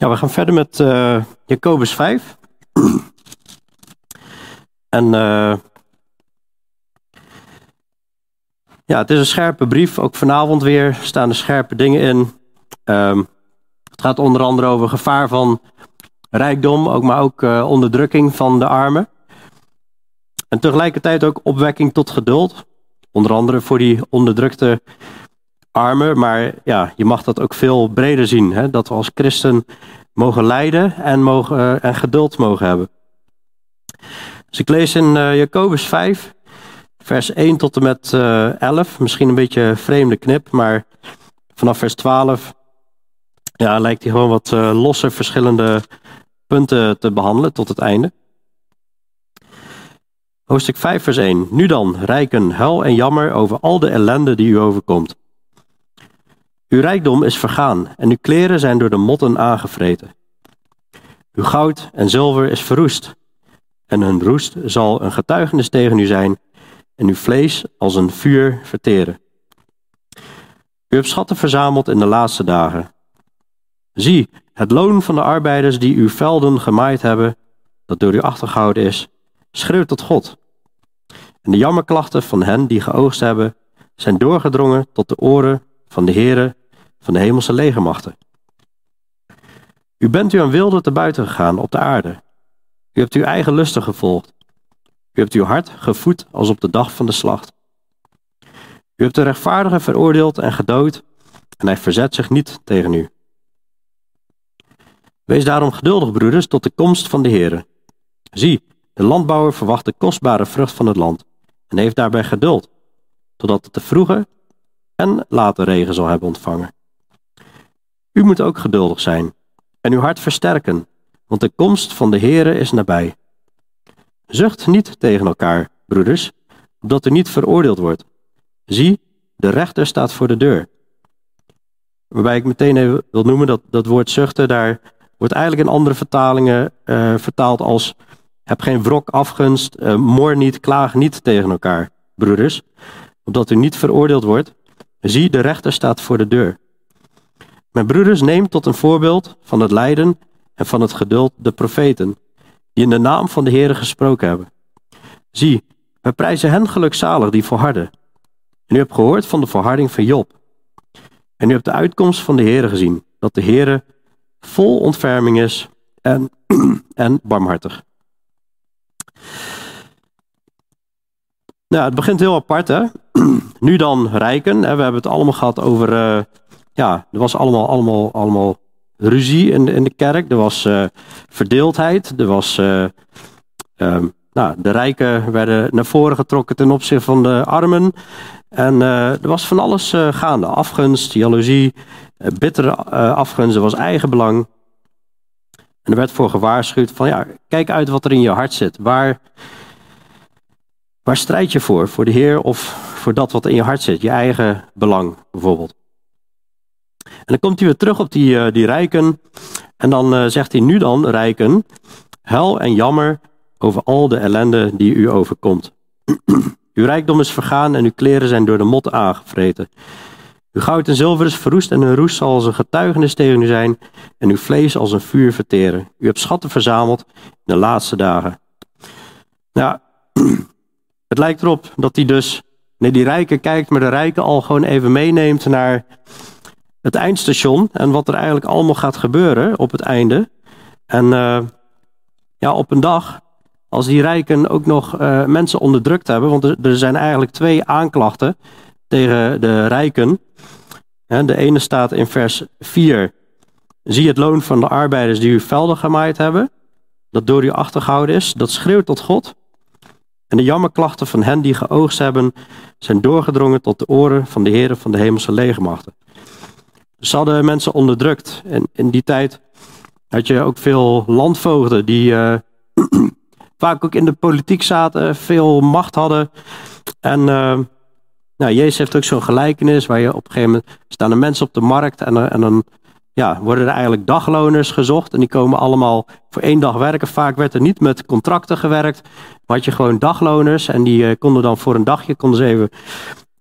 Ja, we gaan verder met uh, Jacobus 5. en uh, ja, het is een scherpe brief. Ook vanavond weer staan er scherpe dingen in. Um, het gaat onder andere over gevaar van rijkdom, ook, maar ook uh, onderdrukking van de armen. En tegelijkertijd ook opwekking tot geduld. Onder andere voor die onderdrukte armen. Maar ja, je mag dat ook veel breder zien. Hè? Dat we als christen mogen lijden en, mogen, uh, en geduld mogen hebben. Dus ik lees in uh, Jacobus 5, vers 1 tot en met uh, 11. Misschien een beetje vreemde knip, maar vanaf vers 12 ja, lijkt hij gewoon wat losse verschillende punten te behandelen tot het einde. Hoofdstuk 5, vers 1. Nu dan, rijken, huil en jammer over al de ellende die u overkomt. Uw rijkdom is vergaan en uw kleren zijn door de motten aangevreten. Uw goud en zilver is verroest en hun roest zal een getuigenis tegen u zijn en uw vlees als een vuur verteren. U hebt schatten verzameld in de laatste dagen. Zie, het loon van de arbeiders die uw velden gemaaid hebben, dat door u achtergehouden is, schreeuwt tot God. En de jammerklachten van hen die geoogst hebben, zijn doorgedrongen tot de oren van de Heere van de hemelse legermachten. U bent u aan wilde te buiten gegaan op de aarde. U hebt uw eigen lusten gevolgd. U hebt uw hart gevoed als op de dag van de slacht. U hebt de rechtvaardige veroordeeld en gedood, en hij verzet zich niet tegen u. Wees daarom geduldig, broeders, tot de komst van de Heere. Zie, de landbouwer verwacht de kostbare vrucht van het land en heeft daarbij geduld, totdat het de vroege en late regen zal hebben ontvangen. U moet ook geduldig zijn en uw hart versterken, want de komst van de Heere is nabij. Zucht niet tegen elkaar, broeders, opdat u niet veroordeeld wordt. Zie, de rechter staat voor de deur. Waarbij ik meteen even wil noemen dat dat woord zuchten, daar wordt eigenlijk in andere vertalingen uh, vertaald als heb geen wrok, afgunst, uh, moor niet, klaag niet tegen elkaar, broeders, opdat u niet veroordeeld wordt. Zie, de rechter staat voor de deur. Mijn broeders, neem tot een voorbeeld van het lijden en van het geduld de profeten, die in de naam van de Heere gesproken hebben. Zie, wij prijzen hen gelukzalig die volharden. En u hebt gehoord van de volharding van Job. En u hebt de uitkomst van de Heere gezien, dat de Heere vol ontferming is en, en barmhartig. Nou, het begint heel apart, hè? nu dan rijken. Hè? We hebben het allemaal gehad over. Uh, ja, er was allemaal, allemaal, allemaal ruzie in de, in de kerk. Er was uh, verdeeldheid. Er was. Uh, um, nou, de rijken werden naar voren getrokken ten opzichte van de armen. En er was van alles gaande: afgunst, jaloezie, bittere afgunst. Er was eigenbelang. En er werd voor gewaarschuwd: van ja, kijk uit wat er in je hart zit. Waar Waar strijd je voor? Voor de Heer of voor dat wat in je hart zit? Je eigen belang bijvoorbeeld. En dan komt hij weer terug op die, uh, die rijken. En dan uh, zegt hij nu dan, rijken, huil en jammer over al de ellende die u overkomt. uw rijkdom is vergaan en uw kleren zijn door de mot aangevreten. Uw goud en zilver is verroest en hun roest zal als een getuigenis tegen u zijn en uw vlees als een vuur verteren. U hebt schatten verzameld in de laatste dagen. Nou, Het lijkt erop dat hij dus naar die rijken kijkt, maar de rijken al gewoon even meeneemt naar het eindstation en wat er eigenlijk allemaal gaat gebeuren op het einde. En uh, ja, op een dag, als die rijken ook nog uh, mensen onderdrukt hebben, want er, er, zijn eigenlijk twee aanklachten tegen de rijken. de ene staat in vers 4. Zie het loon van de arbeiders die uw velden gemaaid hebben, dat door u achtergehouden is, dat schreeuwt tot God. En de jammerklachten van hen die geoogst hebben, zijn doorgedrongen tot de oren van de heren van de hemelse legermachten. Ze hadden mensen onderdrukt. En in die tijd had je ook veel landvoogden die uh, vaak ook in de politiek zaten, veel macht hadden. En uh, nou, Jezus heeft ook zo'n gelijkenis waar je op een gegeven moment staan er mensen op de markt en, en dan ja, worden er eigenlijk dagloners gezocht. En die komen allemaal voor één dag werken. Vaak werd er niet met contracten gewerkt. Maar had je gewoon dagloners. En die uh, konden dan voor een dagje konden ze even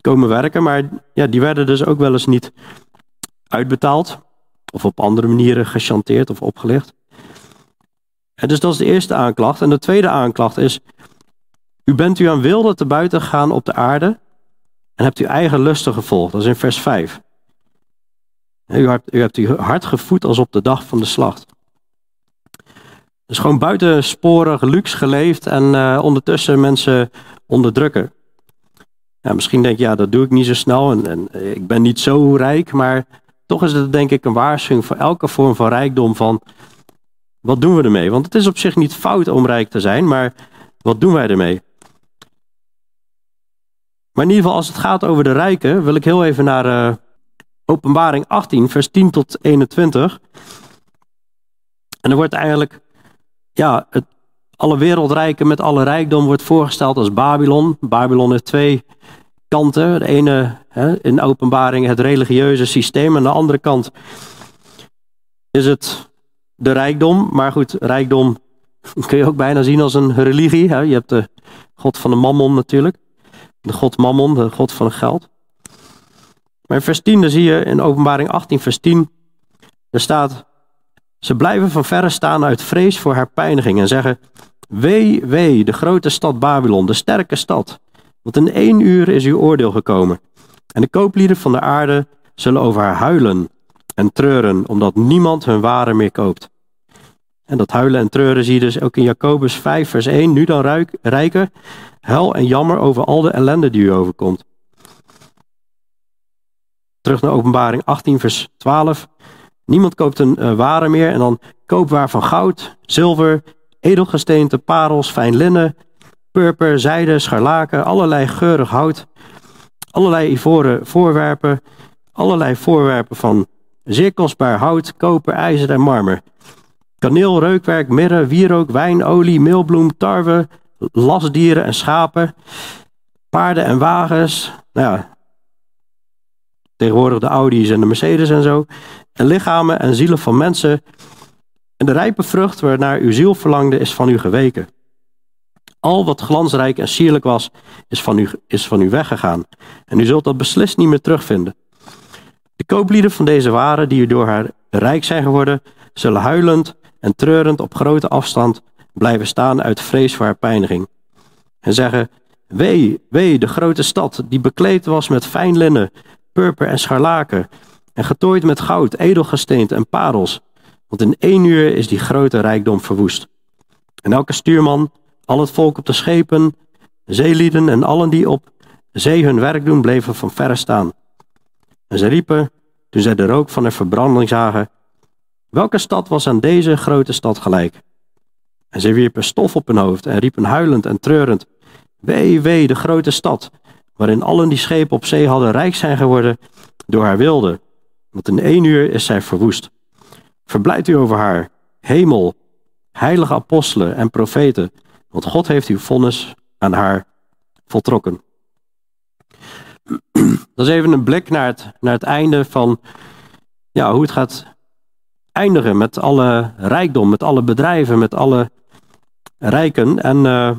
komen werken. Maar ja, die werden dus ook wel eens niet uitbetaald. of op andere manieren gechanteerd of opgelicht. En dus dat is de eerste aanklacht. En de tweede aanklacht is, u bent u aan wilde te buiten gegaan op de aarde en hebt uw eigen lusten gevolgd. Dat is in vers 5. U hebt, u hebt uw hart gevoed als op de dag van de slacht. Dus gewoon buitensporig luxe geleefd en uh, ondertussen mensen onderdrukken. Ja, misschien denk je, ja, dat doe ik niet zo snel en, en, ik ben niet zo rijk, maar toch is het denk ik een waarschuwing voor elke vorm van rijkdom van, wat doen we ermee? Want het is op zich niet fout om rijk te zijn, maar wat doen wij ermee? Maar in ieder geval, als het gaat over de rijken, wil ik heel even naar uh, Openbaring 18, vers 10 tot 21. En er wordt eigenlijk, ja, het, alle wereldrijken met alle rijkdom wordt voorgesteld als Babylon. Babylon heeft twee kanten. De ene hè, in openbaring het religieuze systeem. En de andere kant is het de rijkdom. Maar goed, rijkdom kun je ook bijna zien als een religie. Hè. Je hebt de god van de mammon natuurlijk. De god mammon, de god van het geld. Maar in vers 10 dan zie je in openbaring 18 vers 10. Er staat, ze blijven van verre staan uit vrees voor haar pijniging. En zeggen, wee, wee, de grote stad Babylon, de sterke stad. Want in één uur is uw oordeel gekomen. En de kooplieden van de aarde zullen over haar huilen en treuren, omdat niemand hun waren meer koopt. En dat huilen en treuren zie je dus ook in Jacobus 5, vers 1. Nu dan rijken, hel en jammer over al de ellende die u overkomt. Terug naar openbaring 18, vers 12. Niemand koopt een uh, ware meer en dan koopwaar van goud, zilver, edelgesteente, parels, fijn linnen, purper, zijde, scharlaken, allerlei geurig hout, allerlei ivoren voorwerpen, allerlei voorwerpen van zeer kostbaar hout, koper, ijzer en marmer. Kaneel, reukwerk, mirre, wierook, wijn, olie, meelbloem, tarwe, lasdieren en schapen, paarden en wagens. Nou ja, tegenwoordig de Audi's en de Mercedes en zo. En lichamen en zielen van mensen. En de rijpe vrucht waarnaar uw ziel verlangde is van u geweken. Al wat glansrijk en sierlijk was, is van, u, is van u weggegaan. En u zult dat beslist niet meer terugvinden. De kooplieden van deze waren, die u door haar rijk zijn geworden, zullen huilend en treurend op grote afstand blijven staan uit vrees voor haar pijniging. En zeggen, wee, wee, de grote stad, die bekleed was met fijn linnen, purper en scharlaken, en getooid met goud, edelgesteente en parels. Want in één uur is die grote rijkdom verwoest. En elke stuurman al het volk op de schepen, zeelieden en allen die op zee hun werk doen, bleven van verre staan. En ze riepen, toen zij de rook van de verbranding zagen, welke stad was aan deze grote stad gelijk? En ze wierpen stof op hun hoofd en riepen huilend en treurend, wee, wee, de grote stad, waarin allen die schepen op zee hadden rijk zijn geworden door haar wilde, want in één uur is zij verwoest. Verblijd u over haar, hemel, heilige apostelen en profeten, want God heeft uw vonnis aan haar voltrokken. Dat is even een blik naar het, naar het einde van ja, hoe het gaat eindigen met alle rijkdom, met alle bedrijven, met alle rijken. En uh,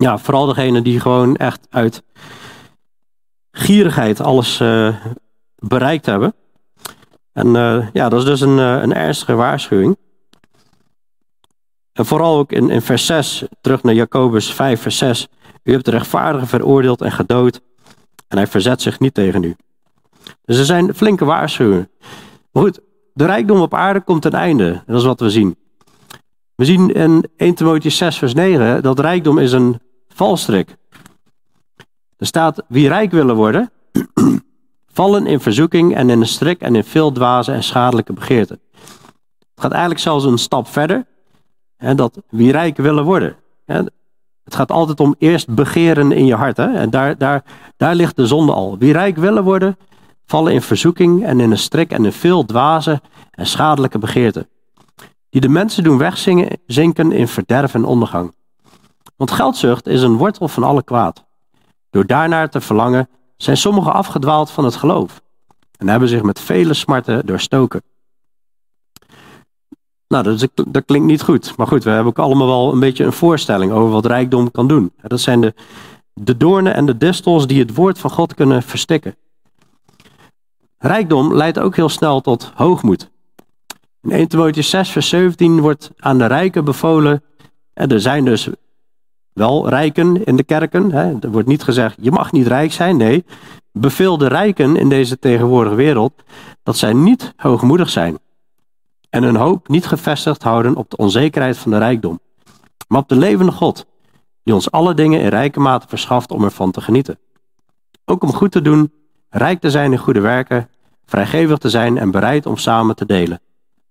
ja, vooral degene die gewoon echt uit gierigheid alles uh, bereikt hebben. En uh, ja, dat is dus een, een ernstige waarschuwing. En vooral ook in, in vers 6, terug naar Jacobus 5, vers 6. U hebt de rechtvaardige veroordeeld en gedood. En hij verzet zich niet tegen u. Dus er zijn flinke waarschuwingen. Maar goed, de rijkdom op aarde komt ten einde. Dat is wat we zien. We zien in 1 Timotheüs 6, vers 9 dat rijkdom is een valstrik. Er staat, wie rijk willen worden, vallen in verzoeking en in een strik en in veel dwaze en schadelijke begeerten. Het gaat eigenlijk zelfs een stap verder. Hè, dat wie rijk willen worden. Hè, het gaat altijd om eerst begeren in je hart. Hè, en daar, daar, daar ligt de zonde al. Wie rijk willen worden, vallen in verzoeking en in een strik en in veel dwaze en schadelijke begeerten. Die de mensen doen wegzinken in verderf en ondergang. Want geldzucht is een wortel van alle kwaad. Door daarnaar te verlangen zijn sommigen afgedwaald van het geloof en hebben zich met vele smarten doorstoken. Nou, dat, dat, klinkt niet goed. Maar goed, we hebben ook allemaal wel een beetje een voorstelling over wat rijkdom kan doen. Dat zijn de, de doornen en de distels die het woord van God kunnen verstikken. Rijkdom leidt ook heel snel tot hoogmoed. In 1 Timotheüs 6, vers 17 wordt aan de rijken bevolen. Er zijn dus wel rijken in de kerken. Er wordt niet gezegd, je mag niet rijk zijn. Nee, beveel de rijken in deze tegenwoordige wereld dat zij niet hoogmoedig zijn. En hun hoop niet gevestigd houden op de onzekerheid van de rijkdom. Maar op de levende God, die ons alle dingen in rijke mate verschaft om ervan te genieten. Ook om goed te doen, rijk te zijn in goede werken, vrijgevig te zijn en bereid om samen te delen.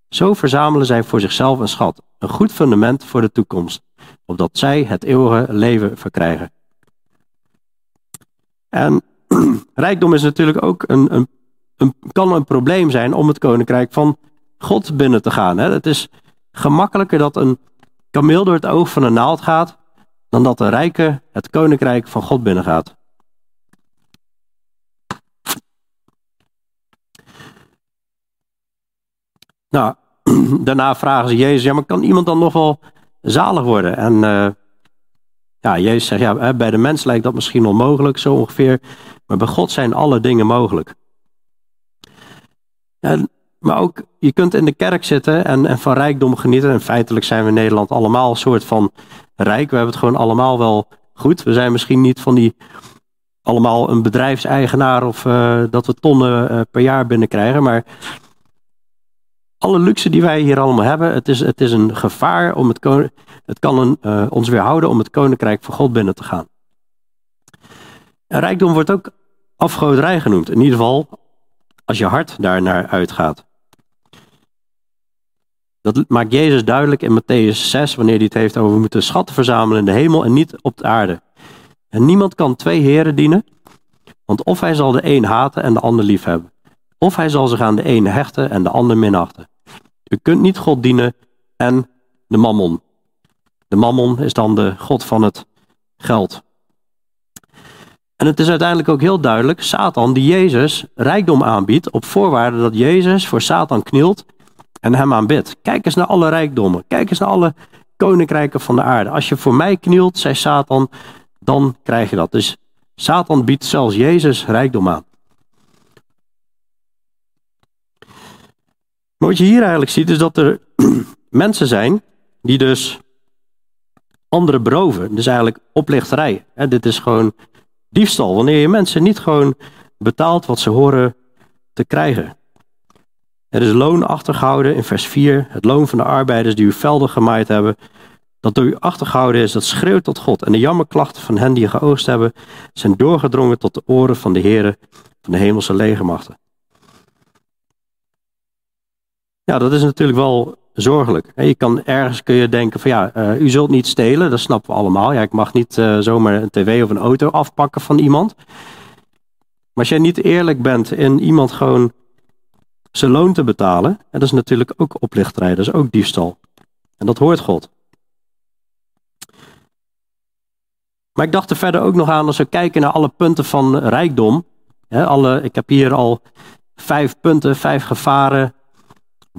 Zo verzamelen zij voor zichzelf een schat, een goed fundament voor de toekomst, opdat zij het eeuwige leven verkrijgen. En rijkdom is natuurlijk ook een, een, een, kan een probleem zijn om het koninkrijk van God binnen te gaan. Hè. Het is gemakkelijker dat een kameel door het oog van een naald gaat, dan dat de rijke het koninkrijk van God binnengaat. Nou, daarna vragen ze Jezus, ja, maar kan iemand dan nog wel zalig worden? En uh, ja, Jezus zegt, ja, bij de mens lijkt dat misschien onmogelijk, zo ongeveer. Maar bij God zijn alle dingen mogelijk. En, maar ook, je kunt in de kerk zitten en, en van rijkdom genieten. En feitelijk zijn we in Nederland allemaal een soort van rijk. We hebben het gewoon allemaal wel goed. We zijn misschien niet van die allemaal een bedrijfseigenaar of uh, dat we tonnen uh, per jaar binnenkrijgen. Maar alle luxe die wij hier allemaal hebben, het is, het is een gevaar om het, het kan een, uh, ons weerhouden om het koninkrijk van God binnen te gaan. En rijkdom wordt ook afgoderij genoemd. In ieder geval als je hart daar naar uitgaat. Dat maakt Jezus duidelijk in Matthäus 6, wanneer hij het heeft over we moeten schatten verzamelen in de hemel en niet op de aarde. En niemand kan twee heren dienen, want of hij zal de een haten en de ander liefhebben. Of hij zal zich aan de ene hechten en de ander minachten. U kunt niet God dienen en de mammon. De mammon is dan de God van het geld. En het is uiteindelijk ook heel duidelijk, Satan die Jezus rijkdom aanbiedt op voorwaarde dat Jezus voor Satan knielt en hem aanbidt. Kijk eens naar alle rijkdommen, kijk eens naar alle koninkrijken van de aarde. Als je voor mij knielt, zei Satan, dan krijg je dat. Dus Satan biedt zelfs Jezus rijkdom aan. Maar wat je hier eigenlijk ziet is dat er mensen zijn die dus anderen beroven. Dus eigenlijk oplichterij. Dit is gewoon diefstal. Wanneer je mensen niet gewoon betaalt wat ze horen te krijgen. Er is loon achtergehouden in vers 4. Het loon van de arbeiders die uw velden gemaaid hebben. Dat door u achtergehouden is, dat schreeuwt tot God. En de jammerklachten van hen die geoogst hebben, zijn doorgedrongen tot de oren van de heren van de hemelse legermachten. Ja, dat is natuurlijk wel zorgelijk. Je kan ergens kun je denken van ja, uh, u zult niet stelen, dat snappen we allemaal. Ja, ik mag niet uh, zomaar een tv of een auto afpakken van iemand. Maar als jij niet eerlijk bent in iemand gewoon zijn loon te betalen, dat is natuurlijk ook oplichterij, dat is ook diefstal. En dat hoort God. Maar ik dacht er verder ook nog aan als we kijken naar alle punten van rijkdom. Hè, alle, ik heb hier al vijf punten, vijf gevaren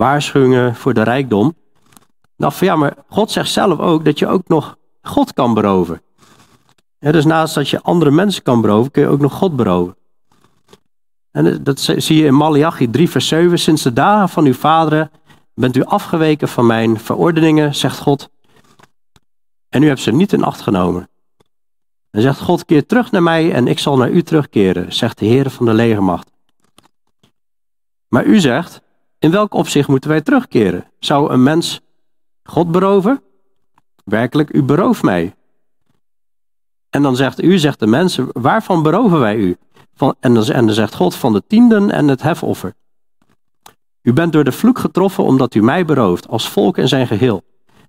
waarschuwingen voor de rijkdom. Nou, van ja, maar God zegt zelf ook dat je ook nog God kan beroven. dus naast dat je andere mensen kan beroven, kun je ook nog God beroven. En dat zie je in Malachi 3, vers 7. Sinds de dagen van uw vaderen bent u afgeweken van mijn verordeningen, zegt God. En u hebt ze niet in acht genomen. En zegt God, keer terug naar mij en ik zal naar u terugkeren, zegt de Heer van de legermacht. Maar u zegt, in welk opzicht moeten wij terugkeren? Zou een mens God beroven? Werkelijk, u berooft mij. En dan zegt u, zegt de mensen, waarvan beroven wij u? Van, en, dan, en dan zegt God van de tienden en het hefoffer. U bent door de vloek getroffen omdat u mij berooft, als volk in zijn geheel.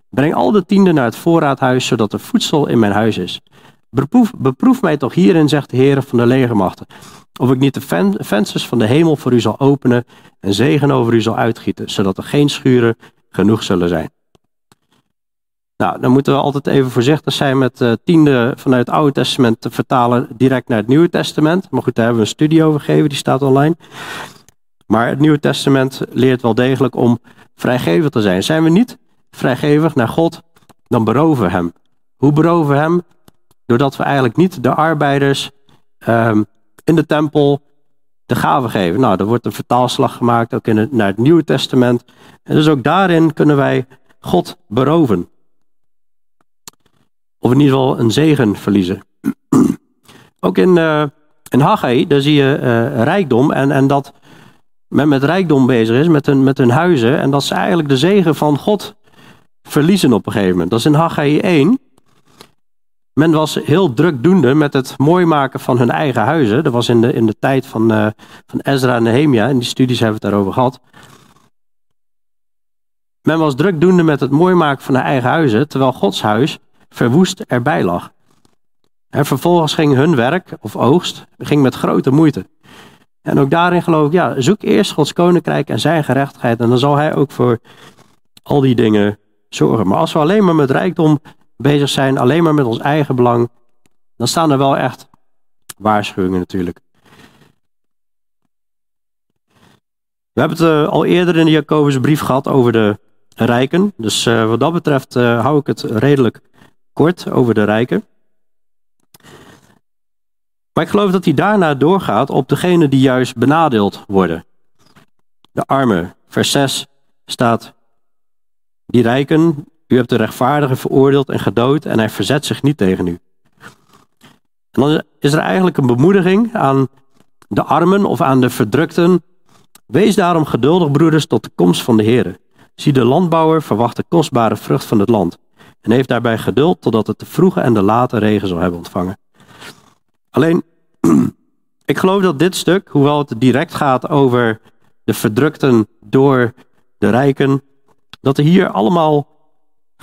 Breng al de tienden naar het voorraadhuis, zodat er voedsel in mijn huis is. Beproef, mij toch hierin, zegt de Heer van de legermachten, of ik niet de vensters van de hemel voor u zal openen en zegen over u zal uitgieten, zodat er geen schuren genoeg zullen zijn. Nou, dan moeten we altijd even voorzichtig zijn met uh, tiende vanuit het Oude Testament te vertalen direct naar het Nieuwe Testament. Maar goed, daar hebben we een studie over gegeven, die staat online. Maar het Nieuwe Testament leert wel degelijk om vrijgevig te zijn. Zijn we niet vrijgevig naar God, dan beroven we hem. Hoe beroven we hem? Doordat we eigenlijk niet de arbeiders um, in de tempel de gaven geven. Nou, er wordt een vertaalslag gemaakt, ook in het, naar het Nieuwe Testament. En dus ook daarin kunnen wij God beroven. Of in ieder geval een zegen verliezen. ook in, uh, in Haggai, daar zie je uh, rijkdom en, en dat men met rijkdom bezig is, met hun, met hun huizen. En dat ze eigenlijk de zegen van God verliezen op een gegeven moment. Dat is in Haggai 1. Men was heel drukdoende met het mooi maken van hun eigen huizen. Dat was in de, in de tijd van, uh, van Ezra en Nehemia. In die studies hebben we het daarover gehad. Men was drukdoende met het mooi maken van hun eigen huizen, terwijl Gods huis verwoest erbij lag. En vervolgens ging hun werk of oogst ging met grote moeite. En ook daarin geloof ik, ja, zoek eerst Gods koninkrijk en zijn gerechtigheid. En dan zal hij ook voor al die dingen zorgen. Maar als we alleen maar met rijkdom bezig zijn, alleen maar met ons eigen belang, dan staan er wel echt waarschuwingen natuurlijk. We hebben het uh, al eerder in de Jacobusbrief gehad over de rijken. Dus uh, wat dat betreft uh, hou ik het redelijk kort over de rijken. Maar ik geloof dat hij daarna doorgaat op degene die juist benadeeld worden. De armen. Vers 6 staat, die rijken, u hebt de rechtvaardige veroordeeld en gedood en hij verzet zich niet tegen u. En dan is er eigenlijk een bemoediging aan de armen of aan de verdrukten. Wees daarom geduldig, broeders, tot de komst van de Heer. Zie de landbouwer verwacht de kostbare vrucht van het land en heeft daarbij geduld totdat het de vroege en de late regen zal hebben ontvangen. Alleen, ik geloof dat dit stuk, hoewel het direct gaat over de verdrukten door de rijken, dat er hier allemaal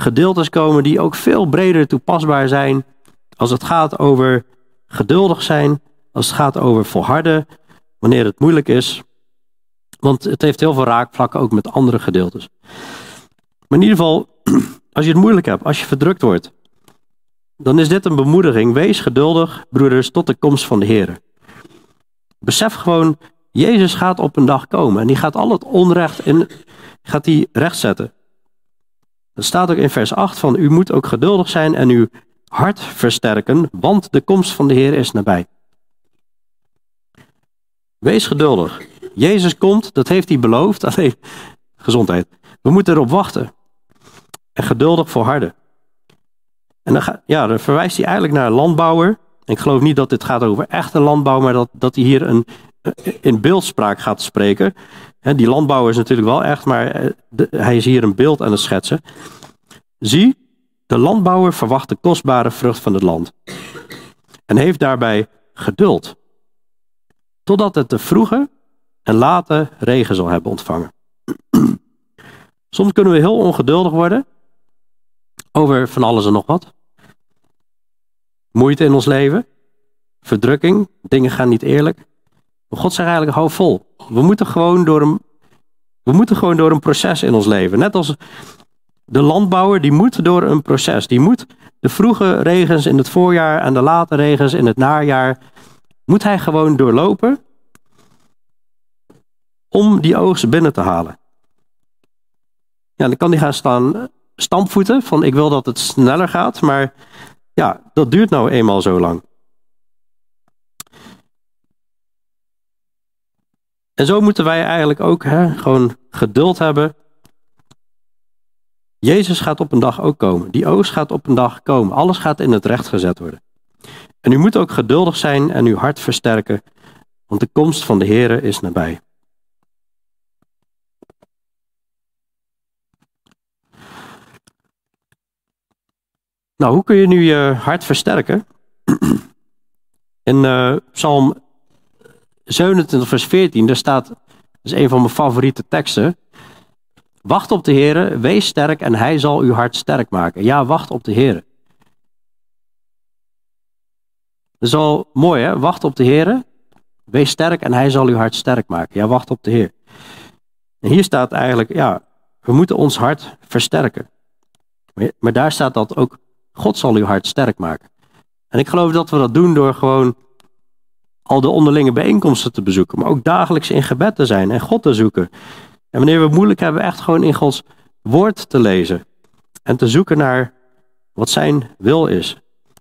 gedeeltes komen die ook veel breder toepasbaar zijn als het gaat over geduldig zijn, als het gaat over volharden wanneer het moeilijk is. Want het heeft heel veel raakvlakken ook met andere gedeeltes. Maar in ieder geval, als je het moeilijk hebt, als je verdrukt wordt, dan is dit een bemoediging. Wees geduldig, broeders, tot de komst van de Heer. Besef gewoon, Jezus gaat op een dag komen en die gaat al het onrecht in, gaat die rechtzetten. Dat staat ook in vers 8 van, u moet ook geduldig zijn en uw hart versterken, want de komst van de Heer is nabij. Wees geduldig. Jezus komt, dat heeft hij beloofd, alleen gezondheid. We moeten erop wachten. En geduldig volharden. En dan, ja, dan verwijst hij eigenlijk naar een landbouwer. Ik geloof niet dat dit gaat over echte landbouw, maar dat, dat hij hier een, in beeldspraak gaat spreken. Die landbouwer is natuurlijk wel echt, maar eh, hij is hier een beeld aan het schetsen. Zie, de landbouwer verwacht de kostbare vrucht van het land. En heeft daarbij geduld. Totdat het de vroege en late regen zal hebben ontvangen. Soms kunnen we heel ongeduldig worden over van alles en nog wat moeite in ons leven, verdrukking, dingen gaan niet eerlijk. Maar God zegt eigenlijk, hou vol. We moeten gewoon door een, we moeten gewoon door een proces in ons leven. Net als de landbouwer, die moet door een proces. Die moet de vroege regens in het voorjaar en de late regens in het najaar, moet hij gewoon doorlopen om die oogst binnen te halen. Ja, dan kan hij gaan staan stampvoeten van ik wil dat het sneller gaat, maar ja, dat duurt nou eenmaal zo lang. En zo moeten wij eigenlijk ook hè, gewoon geduld hebben. Jezus gaat op een dag ook komen. Die oogst gaat op een dag komen. Alles gaat in het recht gezet worden. En u moet ook geduldig zijn en uw hart versterken, want de komst van de Here is nabij. Nou, hoe kun je nu je hart versterken? In uh, Psalm 27, vers 14, daar staat, dat is een van mijn favoriete teksten. Wacht op de Heer, wees sterk en hij zal uw hart sterk maken. Ja, wacht op de Heer. Dat is al mooi, hè? Wacht op de Heer, wees sterk en hij zal uw hart sterk maken. Ja, wacht op de Heer. En hier staat eigenlijk, ja, we moeten ons hart versterken. Maar daar staat dat ook God zal uw hart sterk maken. En ik geloof dat we dat doen door gewoon al de onderlinge bijeenkomsten te bezoeken, maar ook dagelijks in gebed te zijn en God te zoeken. En wanneer we moeilijk hebben, echt gewoon in Gods woord te lezen en te zoeken naar wat zijn wil is.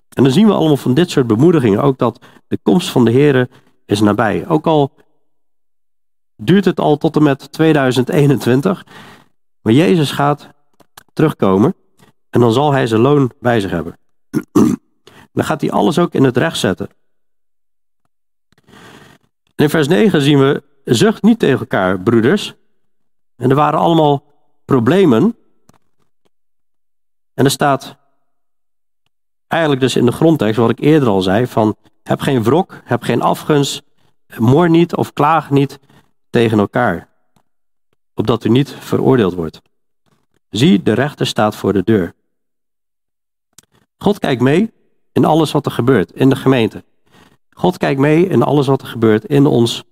En dan zien we allemaal van dit soort bemoedigingen ook dat de komst van de Here is nabij. Ook al duurt het al tot en met 2021. Maar Jezus gaat terugkomen en dan zal hij zijn loon bij zich hebben. dan gaat hij alles ook in het recht zetten. En in vers 9 zien we, zucht niet tegen elkaar, broeders. En er waren allemaal problemen. En er staat eigenlijk dus in de grondtekst, wat ik eerder al zei, van heb geen wrok, heb geen afgunst, moor niet of klaag niet tegen elkaar, opdat u niet veroordeeld wordt. Zie, de rechter staat voor de deur. God kijkt mee in alles wat er gebeurt in de gemeente. God kijkt mee in alles wat er gebeurt in ons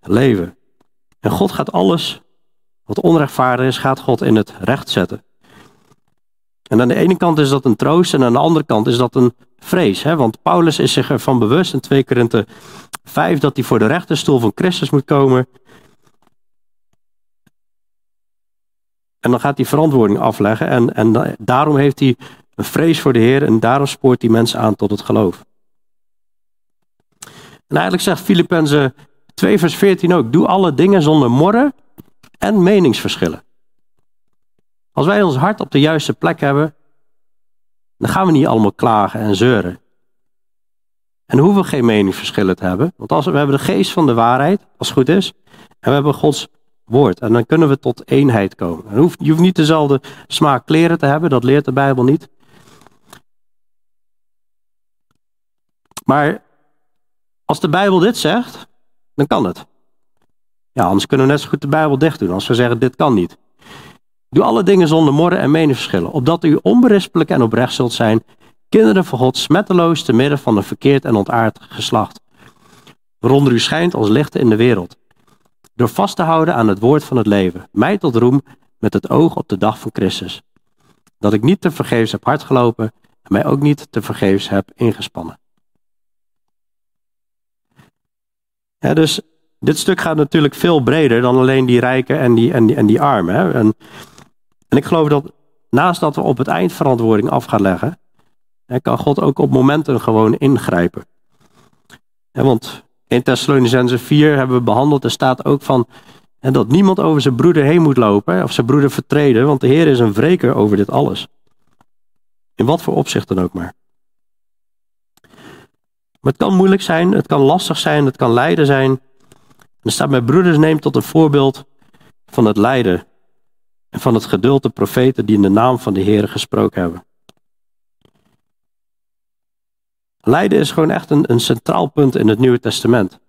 leven. En God gaat alles wat onrechtvaardig is, gaat God in het recht zetten. En aan de ene kant is dat een troost en aan de andere kant is dat een vrees. Hè? Want Paulus is zich ervan bewust in 2 Korinthe 5 dat hij voor de rechterstoel van Christus moet komen. En dan gaat hij verantwoording afleggen en, en daarom heeft hij een vrees voor de Heer en daarom spoort hij mensen aan tot het geloof. En eigenlijk zegt Filippenzen 2 vers 14 ook, doe alle dingen zonder morren en meningsverschillen. Als wij ons hart op de juiste plek hebben, dan gaan we niet allemaal klagen en zeuren. En hoeven we geen meningsverschillen te hebben. Want als we, hebben de geest van de waarheid, als het goed is. En we hebben Gods woord. En dan kunnen we tot eenheid komen. En je hoeft niet dezelfde smaak kleren te hebben, dat leert de Bijbel niet. Maar als de Bijbel dit zegt, dan kan het. Ja, anders kunnen we net zo goed de Bijbel dicht doen. Als we zeggen, dit kan niet. Doe alle dingen zonder morren en meningsverschillen, opdat u onberispelijk en oprecht zult zijn, kinderen van God, smetteloos te midden van een verkeerd en ontaard geslacht, waaronder u schijnt als lichten in de wereld, door vast te houden aan het woord van het leven, mij tot roem met het oog op de dag van Christus, dat ik niet te vergeefs heb hardgelopen en mij ook niet te vergeefs heb ingespannen. Dus dit stuk gaat natuurlijk veel breder dan alleen die rijken en die, en die, en die armen. En en ik geloof dat naast dat we op het eind verantwoording af gaan leggen, kan God ook op momenten gewoon ingrijpen. Want in Thessalonicense 4 hebben we behandeld, er staat ook van dat niemand over zijn broeder heen moet lopen of zijn broeder vertreden, want de Heer is een wreker over dit alles. In wat voor opzicht dan ook maar. Maar het kan moeilijk zijn, het kan lastig zijn, het kan lijden zijn. En staat met broeders neem tot een voorbeeld van het lijden en van het geduld de profeten die in de naam van de Heer gesproken hebben. Lijden is gewoon echt een, een centraal punt in het Nieuwe Testament.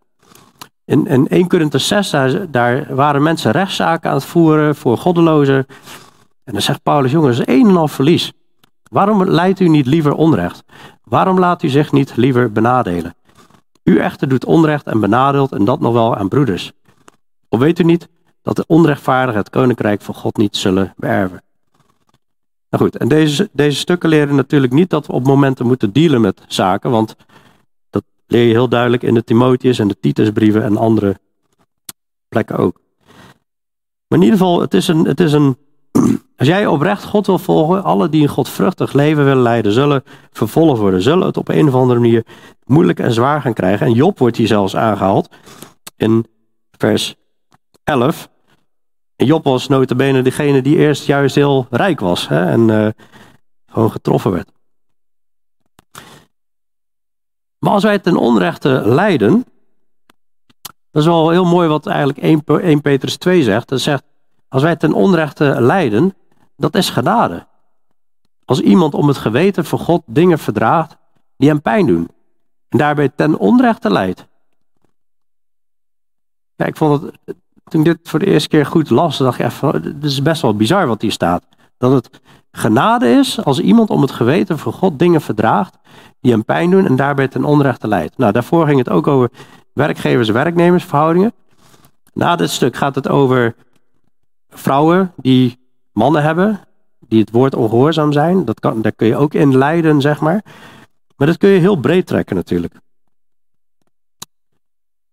In, in 1 Korinther 6, daar, daar, waren mensen rechtszaken aan het voeren voor goddelozen. En dan zegt Paulus, jongens, een en al verlies. Waarom leidt u niet liever onrecht? Waarom laat u zich niet liever benadelen? U echter doet onrecht en benadeelt en dat nog wel aan broeders. Of weet u niet dat de onrechtvaardigen het koninkrijk van God niet zullen beërven. Nou goed, en deze, deze stukken leren natuurlijk niet dat we op momenten moeten dealen met zaken, want dat leer je heel duidelijk in de Timotheus en de Titusbrieven en andere plekken ook. Maar in ieder geval, het is een, het is een als jij oprecht God wil volgen, alle die een godvruchtig leven willen leiden, zullen vervolgd worden, zullen het op een of andere manier moeilijk en zwaar gaan krijgen. En Job wordt hier zelfs aangehaald in vers 11. En Job was notabene degene die eerst juist heel rijk was hè, en uh, gewoon getroffen werd. Maar als wij ten onrechte lijden, dat is wel heel mooi wat eigenlijk 1, 1 Petrus 2 zegt. Dat zegt, als wij ten onrechte lijden, dat is genade. Als iemand om het geweten van God dingen verdraagt die hem pijn doen. En daarbij ten onrechte lijdt. Ja, ik vond het toen ik dit voor de eerste keer goed las, dacht ik even, dit is best wel bizar wat hier staat. Dat het genade is als iemand om het geweten van God dingen verdraagt die hem pijn doen en daarbij ten onrechte leidt. Nou, daarvoor ging het ook over werkgevers-werknemersverhoudingen. Na dit stuk gaat het over vrouwen die mannen hebben, die het woord ongehoorzaam zijn. Dat kan, daar kun je ook in leiden, zeg maar. Maar dat kun je heel breed trekken natuurlijk.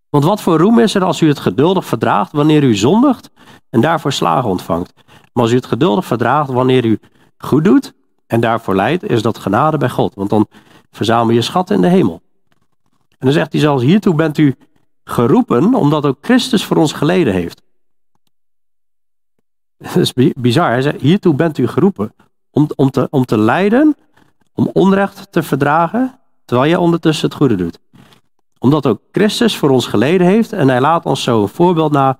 Want wat voor roem is er als u het geduldig verdraagt wanneer u zondigt en daarvoor slagen ontvangt? Maar als u het geduldig verdraagt wanneer u goed doet en daarvoor leidt, is dat genade bij God. Want dan verzamel je schatten in de hemel. En dan zegt hij zelfs, hiertoe bent u geroepen omdat ook Christus voor ons geleden heeft. Dat is bizar. Hij hiertoe bent u geroepen. Om, om, te, om te lijden, om onrecht te verdragen, terwijl jij ondertussen het goede doet. Omdat ook Christus voor ons geleden heeft en hij laat ons zo een voorbeeld na,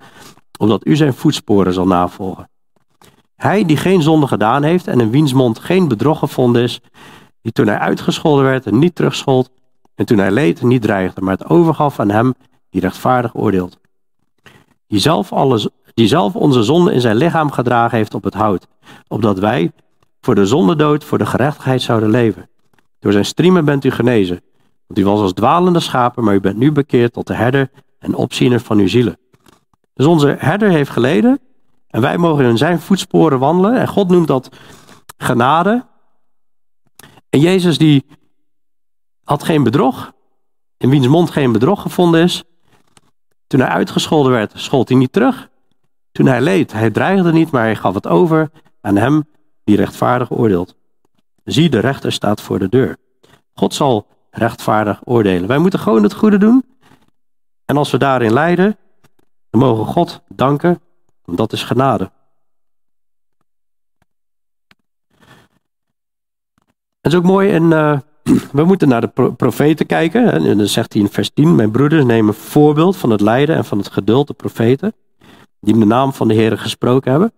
omdat u zijn voetsporen zal navolgen. Hij die geen zonde gedaan heeft en in wiens mond geen bedrog gevonden is, die toen hij uitgescholden werd en niet terugschold, en toen hij leed niet dreigde, maar het overgaf aan hem die rechtvaardig oordeelt. Die alles, die zelf onze zonde in zijn lichaam gedragen heeft op het hout, opdat wij voor de zondedood, voor de gerechtigheid zouden leven. Door zijn striemen bent u genezen, want u was als dwalende schapen, maar u bent nu bekeerd tot de herder en opziener van uw zielen. Dus onze herder heeft geleden en wij mogen in zijn voetsporen wandelen en God noemt dat genade. En Jezus die had geen bedrog, in wiens mond geen bedrog gevonden is. Toen hij uitgescholden werd, schold hij niet terug. Toen hij leed, hij dreigde niet, maar hij gaf het over aan hem die rechtvaardig oordeelt. Zie, de rechter staat voor de deur. God zal rechtvaardig oordelen. Wij moeten gewoon het goede doen. En als we daarin lijden, dan mogen God danken, want dat is genade. Het is ook mooi in uh, we moeten naar de profeten kijken. En dan zegt hij in vers 10, mijn broeders nemen voorbeeld van het lijden en van het geduld, de profeten, die de naam van de Heer gesproken hebben.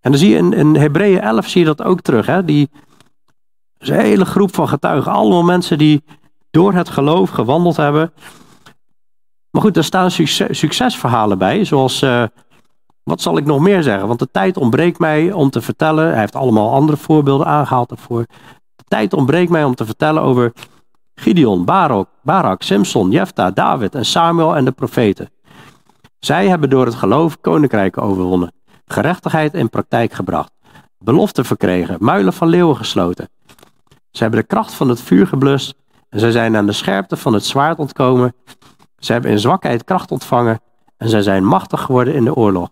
En dan zie je in, in Hebreeën 11 zie je dat ook terug. Hè? Die, is hele groep van getuigen, allemaal mensen die door het geloof gewandeld hebben. Maar goed, er staan succesverhalen bij, zoals, uh, wat zal ik nog meer zeggen? Want de tijd ontbreekt mij om te vertellen. Hij heeft allemaal andere voorbeelden aangehaald daarvoor tijd ontbreekt mij om te vertellen over Gideon, Barak, Barak Simpson, Jefta, David en Samuel en de profeten. Zij hebben door het geloof koninkrijken overwonnen, gerechtigheid in praktijk gebracht, beloften verkregen, muilen van leeuwen gesloten. Zij hebben de kracht van het vuur geblust en zij zijn aan de scherpte van het zwaard ontkomen. Zij hebben in zwakheid kracht ontvangen en zij zijn machtig geworden in de oorlog.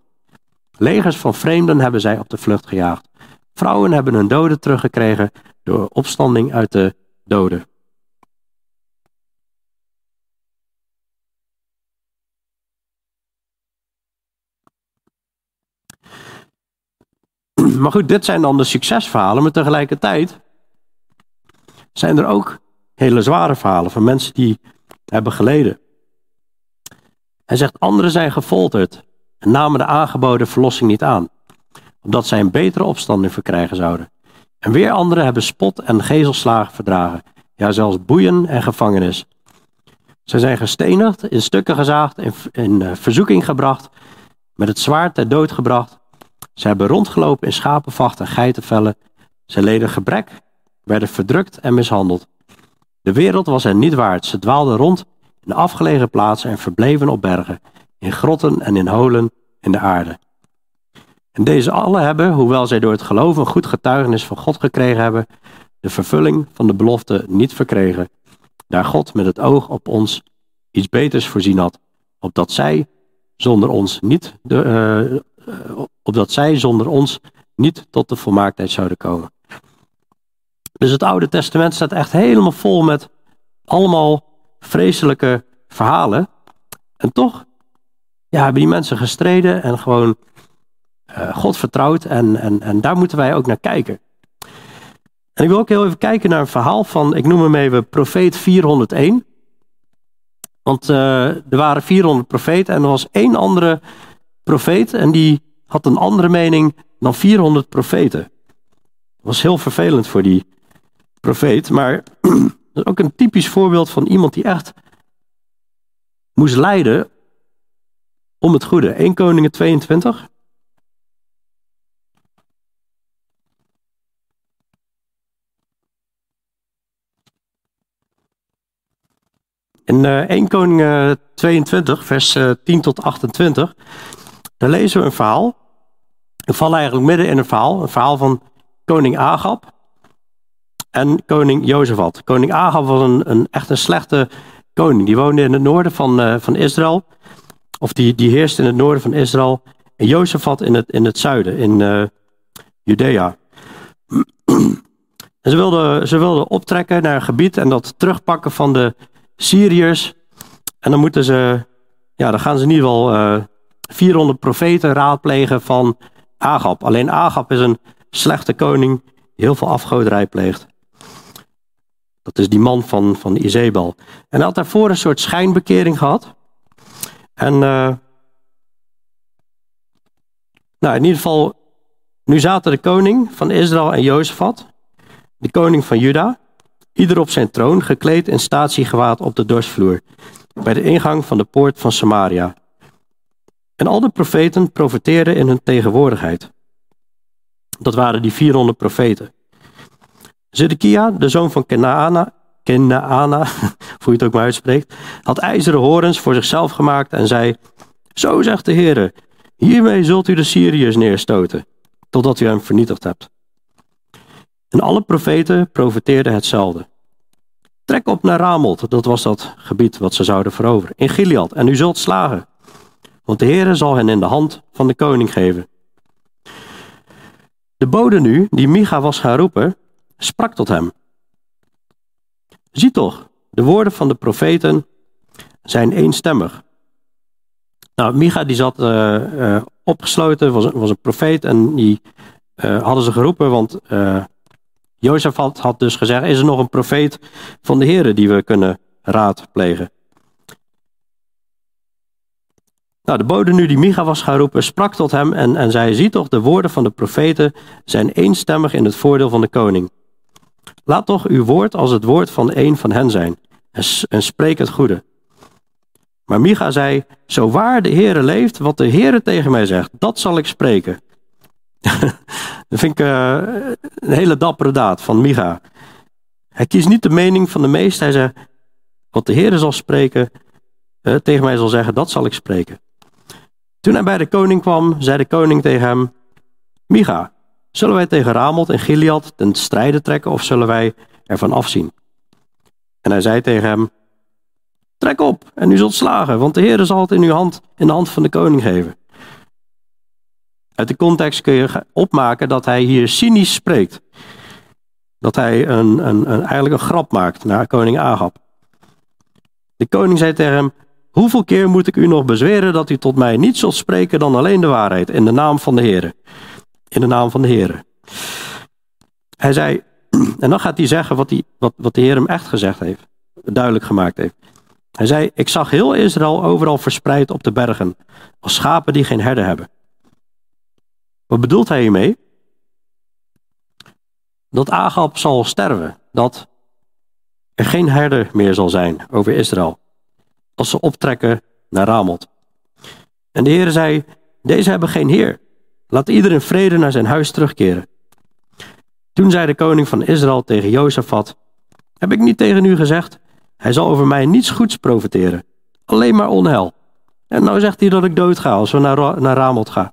Legers van vreemden hebben zij op de vlucht gejaagd. Vrouwen hebben hun doden teruggekregen door opstanding uit de doden. Maar goed, dit zijn dan de succesverhalen, maar tegelijkertijd zijn er ook hele zware verhalen van mensen die hebben geleden. Hij zegt, anderen zijn gefolterd en namen de aangeboden verlossing niet aan, omdat zij een betere opstanding verkrijgen zouden. En weer anderen hebben spot en gezelslagen verdragen, ja zelfs boeien en gevangenis. Zij zijn gestenigd, in stukken gezaagd, in, in uh, verzoeking gebracht, met het zwaard ter dood gebracht. Ze hebben rondgelopen in schapenvacht en geitenvellen. Ze leden gebrek, werden verdrukt en mishandeld. De wereld was hen niet waard. Ze dwaalden rond in afgelegen plaatsen en verbleven op bergen, in grotten en in holen in de aarde. En deze alle hebben, hoewel zij door het geloof een goed getuigenis van God gekregen hebben, de vervulling van de belofte niet verkregen, daar God met het oog op ons iets beters voorzien had, opdat zij zonder ons niet, de, uh, opdat zij zonder ons niet tot de volmaaktheid zouden komen. Dus het Oude Testament staat echt helemaal vol met allemaal vreselijke verhalen. En toch ja, hebben die mensen gestreden en gewoon uh, God vertrouwt en, en, en daar moeten wij ook naar kijken. En ik wil ook heel even kijken naar een verhaal van, ik noem hem even profeet 401. Want uh, er waren 400 profeten en er was één andere profeet en die had een andere mening dan 400 profeten. Dat was heel vervelend voor die profeet, maar dat is ook een typisch voorbeeld van iemand die echt moest lijden om het goede. 1 Koningen 22. In uh, 1 Koning 22, vers 10 eh, tot 28, daar lezen we een verhaal. We vallen eigenlijk midden in een verhaal. Een verhaal van koning Agab en koning Jozefat. Koning Agab was een, een echt een slechte koning. Die woonde in het noorden van, uh, van Israël. Of die, die heerste in het noorden van Israël. En Jozefat in het, in het zuiden, in uh, Judea. Ze wilden, ze wilden optrekken naar een gebied en dat terugpakken van de Syriërs. En dan moeten ze ja, dan gaan ze in ieder geval uh, 400 profeten raadplegen van Agab. Alleen Agab is een slechte koning heel veel afgoderij pleegt. Dat is die man van, van Izebel. En hij had daarvoor een soort schijnbekering gehad. En uh, nou, in ieder geval, nu zaten de koning van Israël en Jozefat, de koning van Juda, ieder op zijn troon, gekleed in statiegewaad op de dorsvloer, bij de ingang van de poort van Samaria. En al de profeten profeteerden in hun tegenwoordigheid. Dat waren die 400 profeten. Zedekia, de zoon van Kenaana, Kenaana, hoe je het ook maar uitspreekt, had ijzeren horens voor zichzelf gemaakt en zei, zo zegt de Heer, hiermee zult u de Syriërs neerstoten, totdat u hem vernietigd hebt. En alle profeten profeteerden hetzelfde. Trek op naar Ramoth, dat was dat gebied wat ze zouden veroveren, in Gilead, en u zult slagen. Want de Heere zal hen in de hand van de koning geven. De bode nu, die Micha was gaan roepen, sprak tot hem. Zie toch, de woorden van de profeten zijn eenstemmig. Nou, Micha die zat uh, uh, opgesloten, was, was een profeet en die uh, hadden ze geroepen, want Jozef had, dus gezegd, is er nog een profeet van de Heer die we kunnen raadplegen? Nou, de bode nu die Micha was gaan roepen, sprak tot hem en, en zei, zie toch, de woorden van de profeten zijn eenstemmig in het voordeel van de koning. Laat toch uw woord als het woord van een van hen zijn en, en spreek het goede. Maar Micha zei, zo waar de Heere leeft, wat de Heere tegen mij zegt, dat zal ik spreken. dat vind ik uh, een hele dappere daad van Micha. Hij kiest niet de mening van de meest, hij zegt, wat de Heere zal spreken, uh, tegen mij zal zeggen, dat zal ik spreken. Toen hij bij de koning kwam, zei de koning tegen hem, Micha, zullen wij tegen Ramot en Gilead ten strijde trekken of zullen wij ervan afzien? En hij zei tegen hem, trek op en u zult slagen, want de Heer zal het in uw hand, in de hand van de koning geven. Uit de context kun je opmaken dat hij hier cynisch spreekt. Dat hij een, een, een, eigenlijk een grap maakt naar koning Agab. De koning zei tegen hem, Hoeveel keer moet ik u nog bezweren dat u tot mij niet zult spreken dan alleen de waarheid in de naam van de Heer? In de naam van de Heer. Hij zei, en dan gaat hij zeggen wat, wat, wat de Heer hem echt gezegd heeft, duidelijk gemaakt heeft. Hij zei, ik zag heel Israël overal verspreid op de bergen, als schapen die geen herder hebben. Wat bedoelt hij hiermee? Dat Agab zal sterven, dat er geen herder meer zal zijn over Israël als ze optrekken naar Ramot. En de Heer zei, deze hebben geen heer. Laat ieder in vrede naar zijn huis terugkeren. Toen zei de koning van Israël tegen Jozefat, heb ik niet tegen u gezegd, hij zal over mij niets goeds profiteren, alleen maar onheil. En nou zegt hij dat ik dood ga als we naar, naar gaan.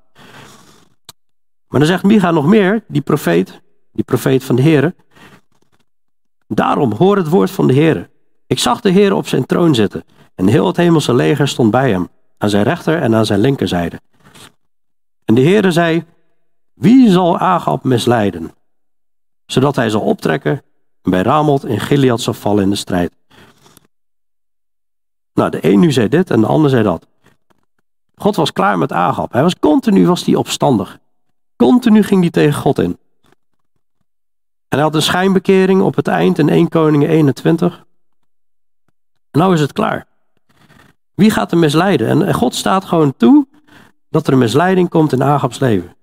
Maar dan zegt Micha nog meer, die profeet, die profeet van de Heer. Daarom hoor het woord van de Heer. Ik zag de Heer op zijn troon zitten en heel het hemelse leger stond bij hem, aan zijn rechter en aan zijn linkerzijde. En de Heere zei, wie zal Agab misleiden? Zodat hij zal optrekken en bij Ramot in Gilead zal vallen in de strijd. Nou, de een nu zei dit en de ander zei dat. God was klaar met Agab. Hij was continu was hij opstandig. Continu ging hij tegen God in. En hij had een schijnbekering op het eind in 1 Koningen 21. En nou is het klaar. Wie gaat er misleiden? En God staat gewoon toe dat er een misleiding komt in Agabs leven.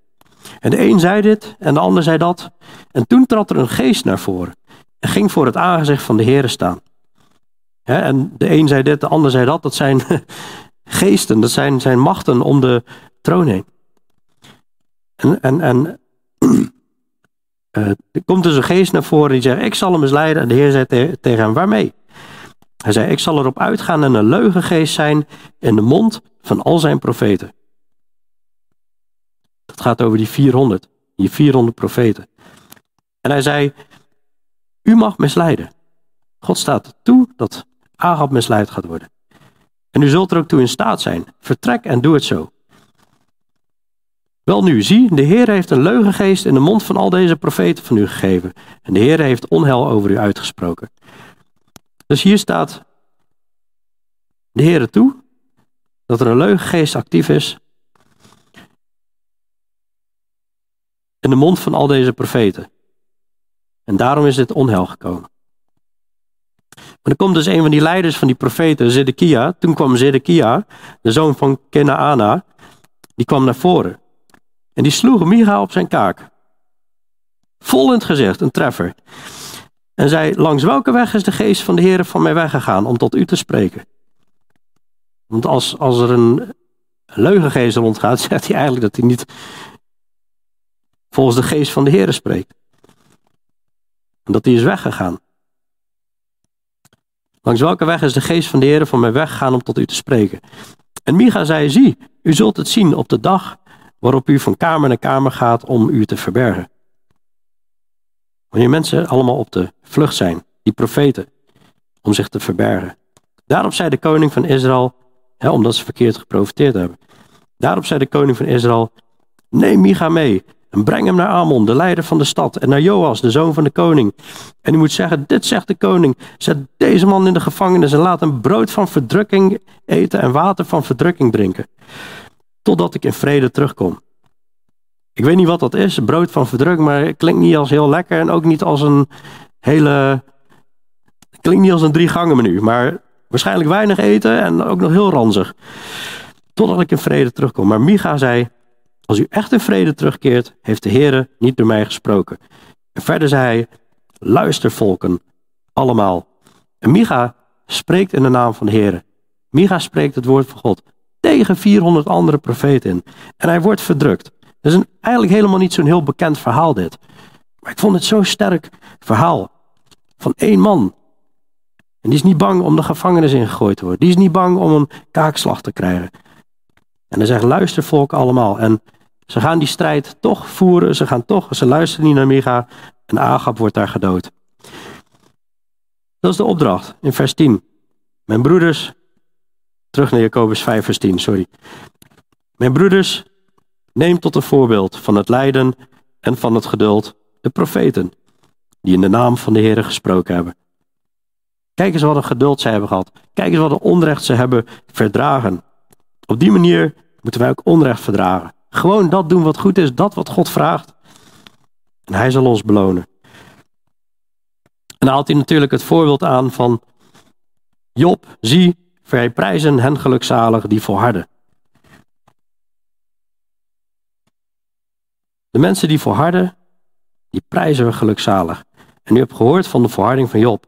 En de een zei dit en de ander zei dat. En toen trad er een geest naar voren en ging voor het aangezicht van de Heer staan. en de een zei dit, de ander zei dat. Dat zijn geesten, dat zijn, zijn machten om de troon heen. En, en, en uh, er komt dus een geest naar voren die zegt, ik zal hem misleiden. En de Heer zei tegen hem, waarmee? Hij zei, ik zal erop uitgaan en een leugengeest zijn in de mond van al zijn profeten. Dat gaat over die 400, die 400 profeten. En hij zei, u mag misleiden. God staat toe dat Agab misleid gaat worden. En u zult er ook toe in staat zijn. Vertrek en doe het zo. Wel nu, zie, de Heer heeft een leugengeest in de mond van al deze profeten van u gegeven. En de Heer heeft onheil over u uitgesproken. Dus hier staat de Heere toe dat er een leugengeest actief is in de mond van al deze profeten. En daarom is dit onheil gekomen. Maar dan komt dus een van die leiders van die profeten, Zedekia. Toen kwam Zedekia, de zoon van Kenaana, die kwam naar voren. En die sloeg Micha op zijn kaak. Vol in het gezicht, een treffer. En zei, langs welke weg is de geest van de Heer van mij weggegaan om tot u te spreken? Want als, als er een leugengeest rondgaat, zegt hij eigenlijk dat hij niet volgens de geest van de Heer spreekt. En dat hij is weggegaan. Langs welke weg is de geest van de Heer van mij weggegaan om tot u te spreken? En Micha zei, zie, u zult het zien op de dag waarop u van kamer naar kamer gaat om u te verbergen. Wanneer mensen allemaal op de vlucht zijn, die profeten, om zich te verbergen. Daarop zei de koning van Israël, hè, omdat ze verkeerd geprofiteerd hebben. Daarop zei de koning van Israël, neem Micha mee en breng hem naar Amon, de leider van de stad, en naar Joas, de zoon van de koning. En u moet zeggen, dit zegt de koning, zet deze man in de gevangenis en laat hem brood van verdrukking eten en water van verdrukking drinken. Totdat ik in vrede terugkom. Ik weet niet wat dat is, brood van verdrukking, maar het klinkt niet als heel lekker en ook niet als een hele... Het klinkt niet als een drie gangen menu, maar waarschijnlijk weinig eten en ook nog heel ranzig. Totdat ik in vrede terugkom. Maar Micha zei, als u echt in vrede terugkeert, heeft de Heere niet door mij gesproken. En verder zei hij, luister volken, allemaal. En Micha spreekt in de naam van de Heere. Micha spreekt het woord van God tegen 400 andere profeten in. En hij wordt verdrukt. Dat is eigenlijk helemaal niet zo'n heel bekend verhaal dit. Maar ik vond het zo'n sterk verhaal. Van één man. En die is niet bang om de gevangenis ingegooid te worden. Die is niet bang om een kaakslag te krijgen. En hij zegt, luister volk allemaal. En ze gaan die strijd toch voeren. Ze gaan toch, ze luisteren niet naar Micha. En Agab wordt daar gedood. Dat is de opdracht in vers 10. Mijn broeders, terug naar Jacobus 5 vers 10, sorry. Mijn broeders, neem tot een voorbeeld van het lijden en van het geduld de profeten, die in de naam van de Heer gesproken hebben. Kijk eens wat een geduld zij hebben gehad. Kijk eens wat een onrecht ze hebben verdragen. Op die manier moeten wij ook onrecht verdragen. Gewoon dat doen wat goed is, dat wat God vraagt. En hij zal ons belonen. En dan haalt hij natuurlijk het voorbeeld aan van Job, zie, wij prijzen hen gelukzalig die volharden. De mensen die volharden, die prijzen we gelukzalig. En u hebt gehoord van de volharding van Job.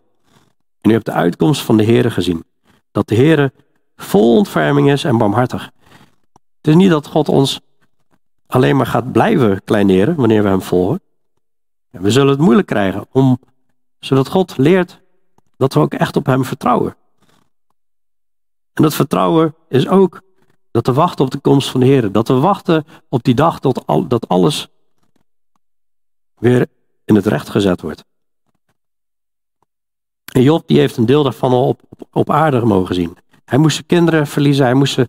En u hebt de uitkomst van de Heere gezien. Dat de Heere vol ontferming is en barmhartig. Het is niet dat God ons alleen maar gaat blijven kleineren wanneer we hem volgen. We zullen het moeilijk krijgen, om, zodat God leert dat we ook echt op hem vertrouwen. En dat vertrouwen is ook dat we wachten op de komst van de Heer. Dat we wachten op die dag tot al, dat alles weer in het recht gezet wordt. En Job die heeft een deel daarvan al op, op aarde mogen zien. Hij moest zijn kinderen verliezen, hij moest zijn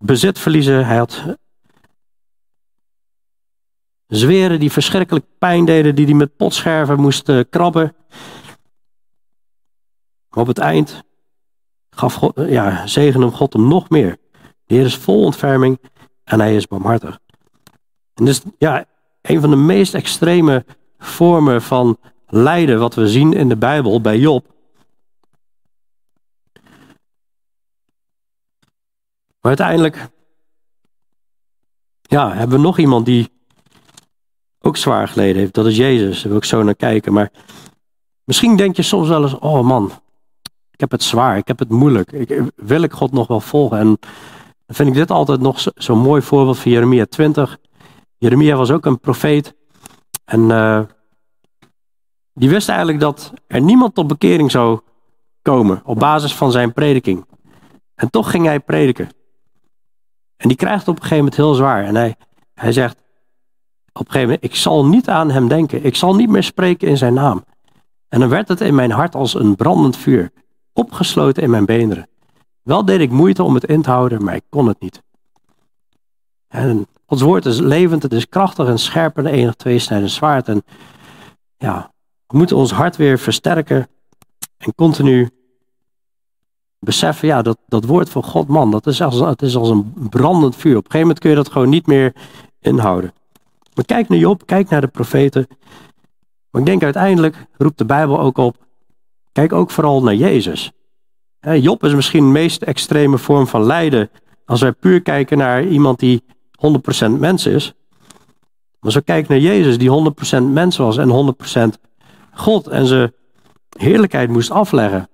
bezit verliezen, hij had zweren die verschrikkelijk pijn deden, die hij met potscherven moest uh, krabben. Maar op het eind gaf God, ja, zegen hem God hem nog meer. De Heer is vol ontferming en hij is barmhartig. En dus ja, een van de meest extreme vormen van lijden wat we zien in de Bijbel bij Job. Maar uiteindelijk ja, hebben we nog iemand die ook zwaar geleden heeft. Dat is Jezus. Daar wil ik zo naar kijken. Maar misschien denk je soms wel eens, oh man, ik heb het zwaar, ik heb het moeilijk. Ik, wil ik God nog wel volgen? En dan vind ik dit altijd nog zo'n zo mooi voorbeeld van Jeremia 20. Jeremia was ook een profeet. En uh, die wist eigenlijk dat er niemand tot bekering zou komen op basis van zijn prediking. En toch ging hij prediken. En die krijgt op een gegeven moment heel zwaar. En hij, hij zegt op een gegeven moment, ik zal niet aan hem denken. Ik zal niet meer spreken in zijn naam. En dan werd het in mijn hart als een brandend vuur opgesloten in mijn beenderen. Wel deed ik moeite om het in te houden, maar ik kon het niet. En Gods woord is levend, het is krachtig en scherp en enig tweesnijdend zwaard. En ja, we moeten ons hart weer versterken en continu beseffen, ja, dat, dat woord van God, man, dat is als, het is als een brandend vuur. Op een gegeven moment kun je dat gewoon niet meer inhouden. Maar kijk naar Job, kijk naar de profeten. Maar ik denk uiteindelijk roept de Bijbel ook op, kijk ook vooral naar Jezus. Job is misschien de meest extreme vorm van lijden. Als wij puur kijken naar iemand die 100% mens is. Maar we kijken naar Jezus, die 100% mens was en 100% God en zijn heerlijkheid moest afleggen.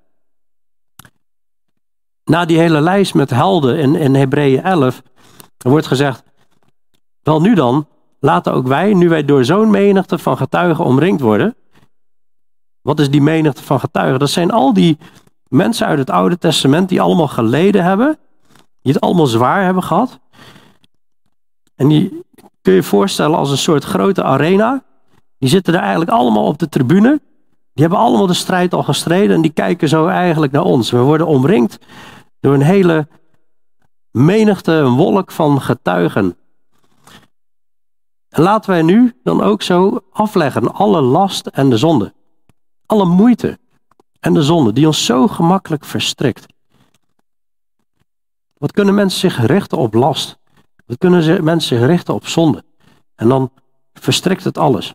Na die hele lijst met helden in, in Hebreeën 11 wordt gezegd, wel nu dan, laten ook wij, nu wij door zo'n menigte van getuigen omringd worden. Wat is die menigte van getuigen? Dat zijn al die mensen uit het Oude Testament die allemaal geleden hebben, die het allemaal zwaar hebben gehad. En die kun je voorstellen als een soort grote arena. Die zitten er eigenlijk allemaal op de tribune. Die hebben allemaal de strijd al gestreden en die kijken zo eigenlijk naar ons. We worden omringd door een hele menigte, een wolk van getuigen. En laten wij nu dan ook zo afleggen alle last en de zonde. Alle moeite en de zonde die ons zo gemakkelijk verstrikt. Wat kunnen mensen zich richten op last? Wat kunnen mensen zich richten op zonde? En dan verstrikt het alles.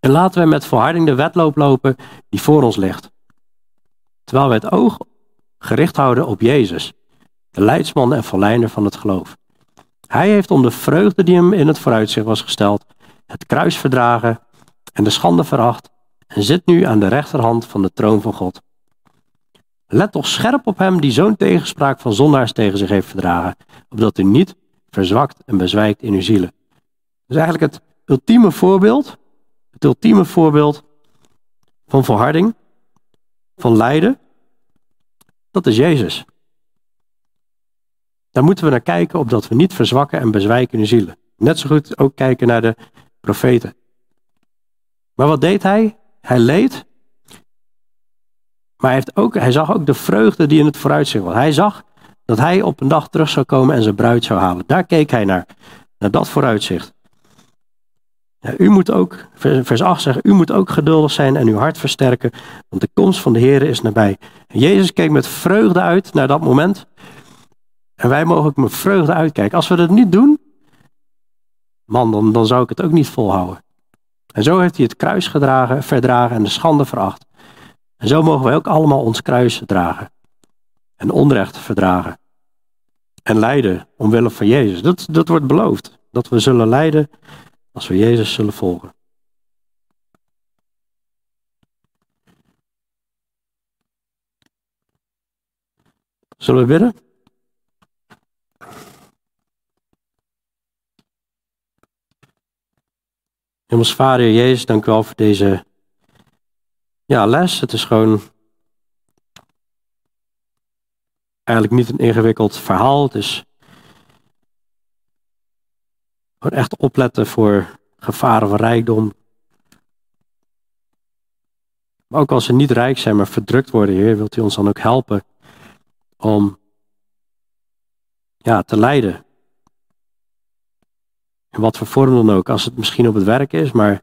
En laten wij met volharding de wedloop lopen die voor ons ligt. Terwijl wij het oog gericht houden op Jezus, de leidsman en verleider van het geloof. Hij heeft om de vreugde die hem in het vooruitzicht was gesteld, het kruis verdragen en de schande veracht en zit nu aan de rechterhand van de troon van God. Let toch scherp op hem die zo'n tegenspraak van zondaars tegen zich heeft verdragen, opdat u niet verzwakt en bezwijkt in uw zielen. Dus eigenlijk het ultieme voorbeeld, het ultieme voorbeeld van volharding, van lijden, dat is Jezus. Daar moeten we naar kijken, opdat we niet verzwakken en bezwijken in de zielen. Net zo goed ook kijken naar de profeten. Maar wat deed hij? Hij leed. Maar hij, heeft ook, hij zag ook de vreugde die in het vooruitzicht was. Hij zag dat hij op een dag terug zou komen en zijn bruid zou halen. Daar keek hij naar. Naar dat vooruitzicht. Ja, u moet ook, vers 8 zegt, u moet ook geduldig zijn en uw hart versterken, want de komst van de Heer is nabij. En Jezus keek met vreugde uit naar dat moment. En wij mogen ook met vreugde uitkijken. Als we dat niet doen, man, dan, dan zou ik het ook niet volhouden. En zo heeft hij het kruis gedragen, verdragen en de schande veracht. En zo mogen wij ook allemaal ons kruis dragen. En onrecht verdragen. En lijden omwille van Jezus. Dat, dat wordt beloofd. Dat we zullen lijden als we Jezus zullen volgen. Zullen we bidden? Hemels Vader, Jezus, dank u wel voor deze ja, les. Het is gewoon eigenlijk niet een ingewikkeld verhaal. Het is gewoon echt opletten voor gevaren van rijkdom. Maar ook als ze niet rijk zijn, maar verdrukt worden, Heer, wilt u ons dan ook helpen om ja, te lijden. In wat voor vorm dan ook. Als het misschien op het werk is, maar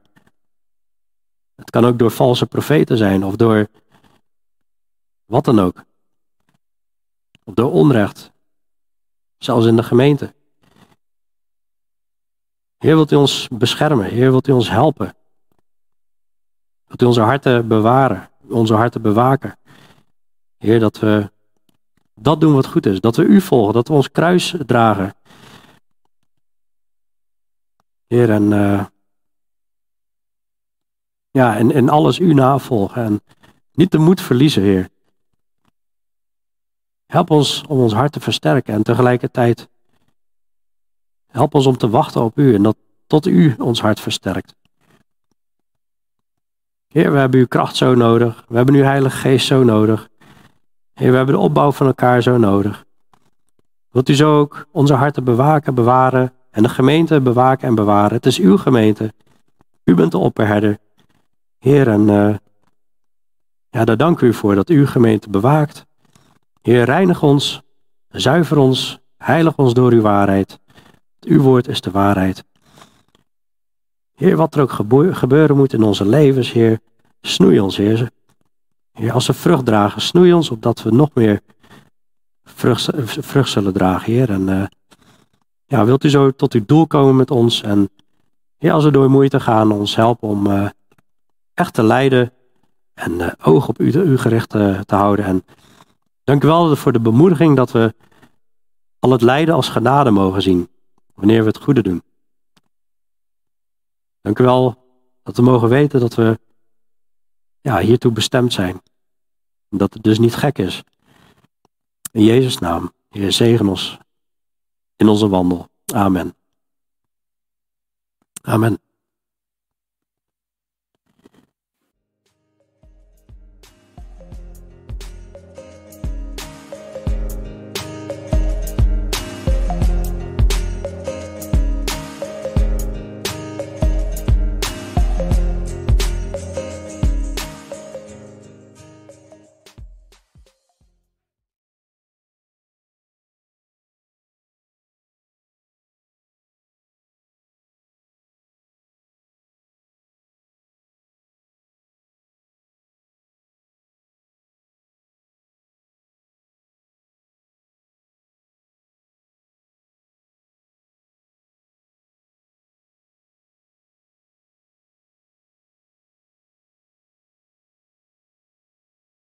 het kan ook door valse profeten zijn of door wat dan ook. Of door onrecht. Zelfs in de gemeente. Heer, wilt u ons beschermen? Heer, wilt u ons helpen? Wilt u onze harten bewaren? Onze harten bewaken? Heer, dat we dat doen wat goed is. Dat we u volgen. Dat we ons kruis dragen. Heer, en, uh, ja, en, en alles u navolgen. En niet de moed verliezen, Heer. Help ons om ons hart te versterken en tegelijkertijd help ons om te wachten op u en dat tot u ons hart versterkt. Heer, we hebben uw kracht zo nodig. We hebben uw Heilige Geest zo nodig. Heer, we hebben de opbouw van elkaar zo nodig. Wilt u zo ook onze harten bewaken, bewaren en de gemeente bewaken en bewaren. Het is uw gemeente. U bent de opperherder. Heer, en uh, ja, daar dank u voor dat uw gemeente bewaakt. Heer, reinig ons, zuiver ons, heilig ons door uw waarheid. Uw woord is de waarheid. Heer, wat er ook gebeuren moet in onze levens, Heer, snoei ons, Heer. Heer, als we vrucht dragen, snoei ons opdat we nog meer vrucht, zullen dragen, Heer. En uh, ja, wilt u zo tot uw doel komen met ons en ja, als we door moeite gaan, ons helpen om uh, echt te leiden en uh, oog op u, u gericht te houden. En dank u wel voor de bemoediging dat we al het lijden als genade mogen zien, wanneer we het goede doen. Dank u wel dat we mogen weten dat we ja, hiertoe bestemd zijn. Dat het dus niet gek is. In Jezus' naam, Heer, zegen ons in onze wandel. Amen. Amen.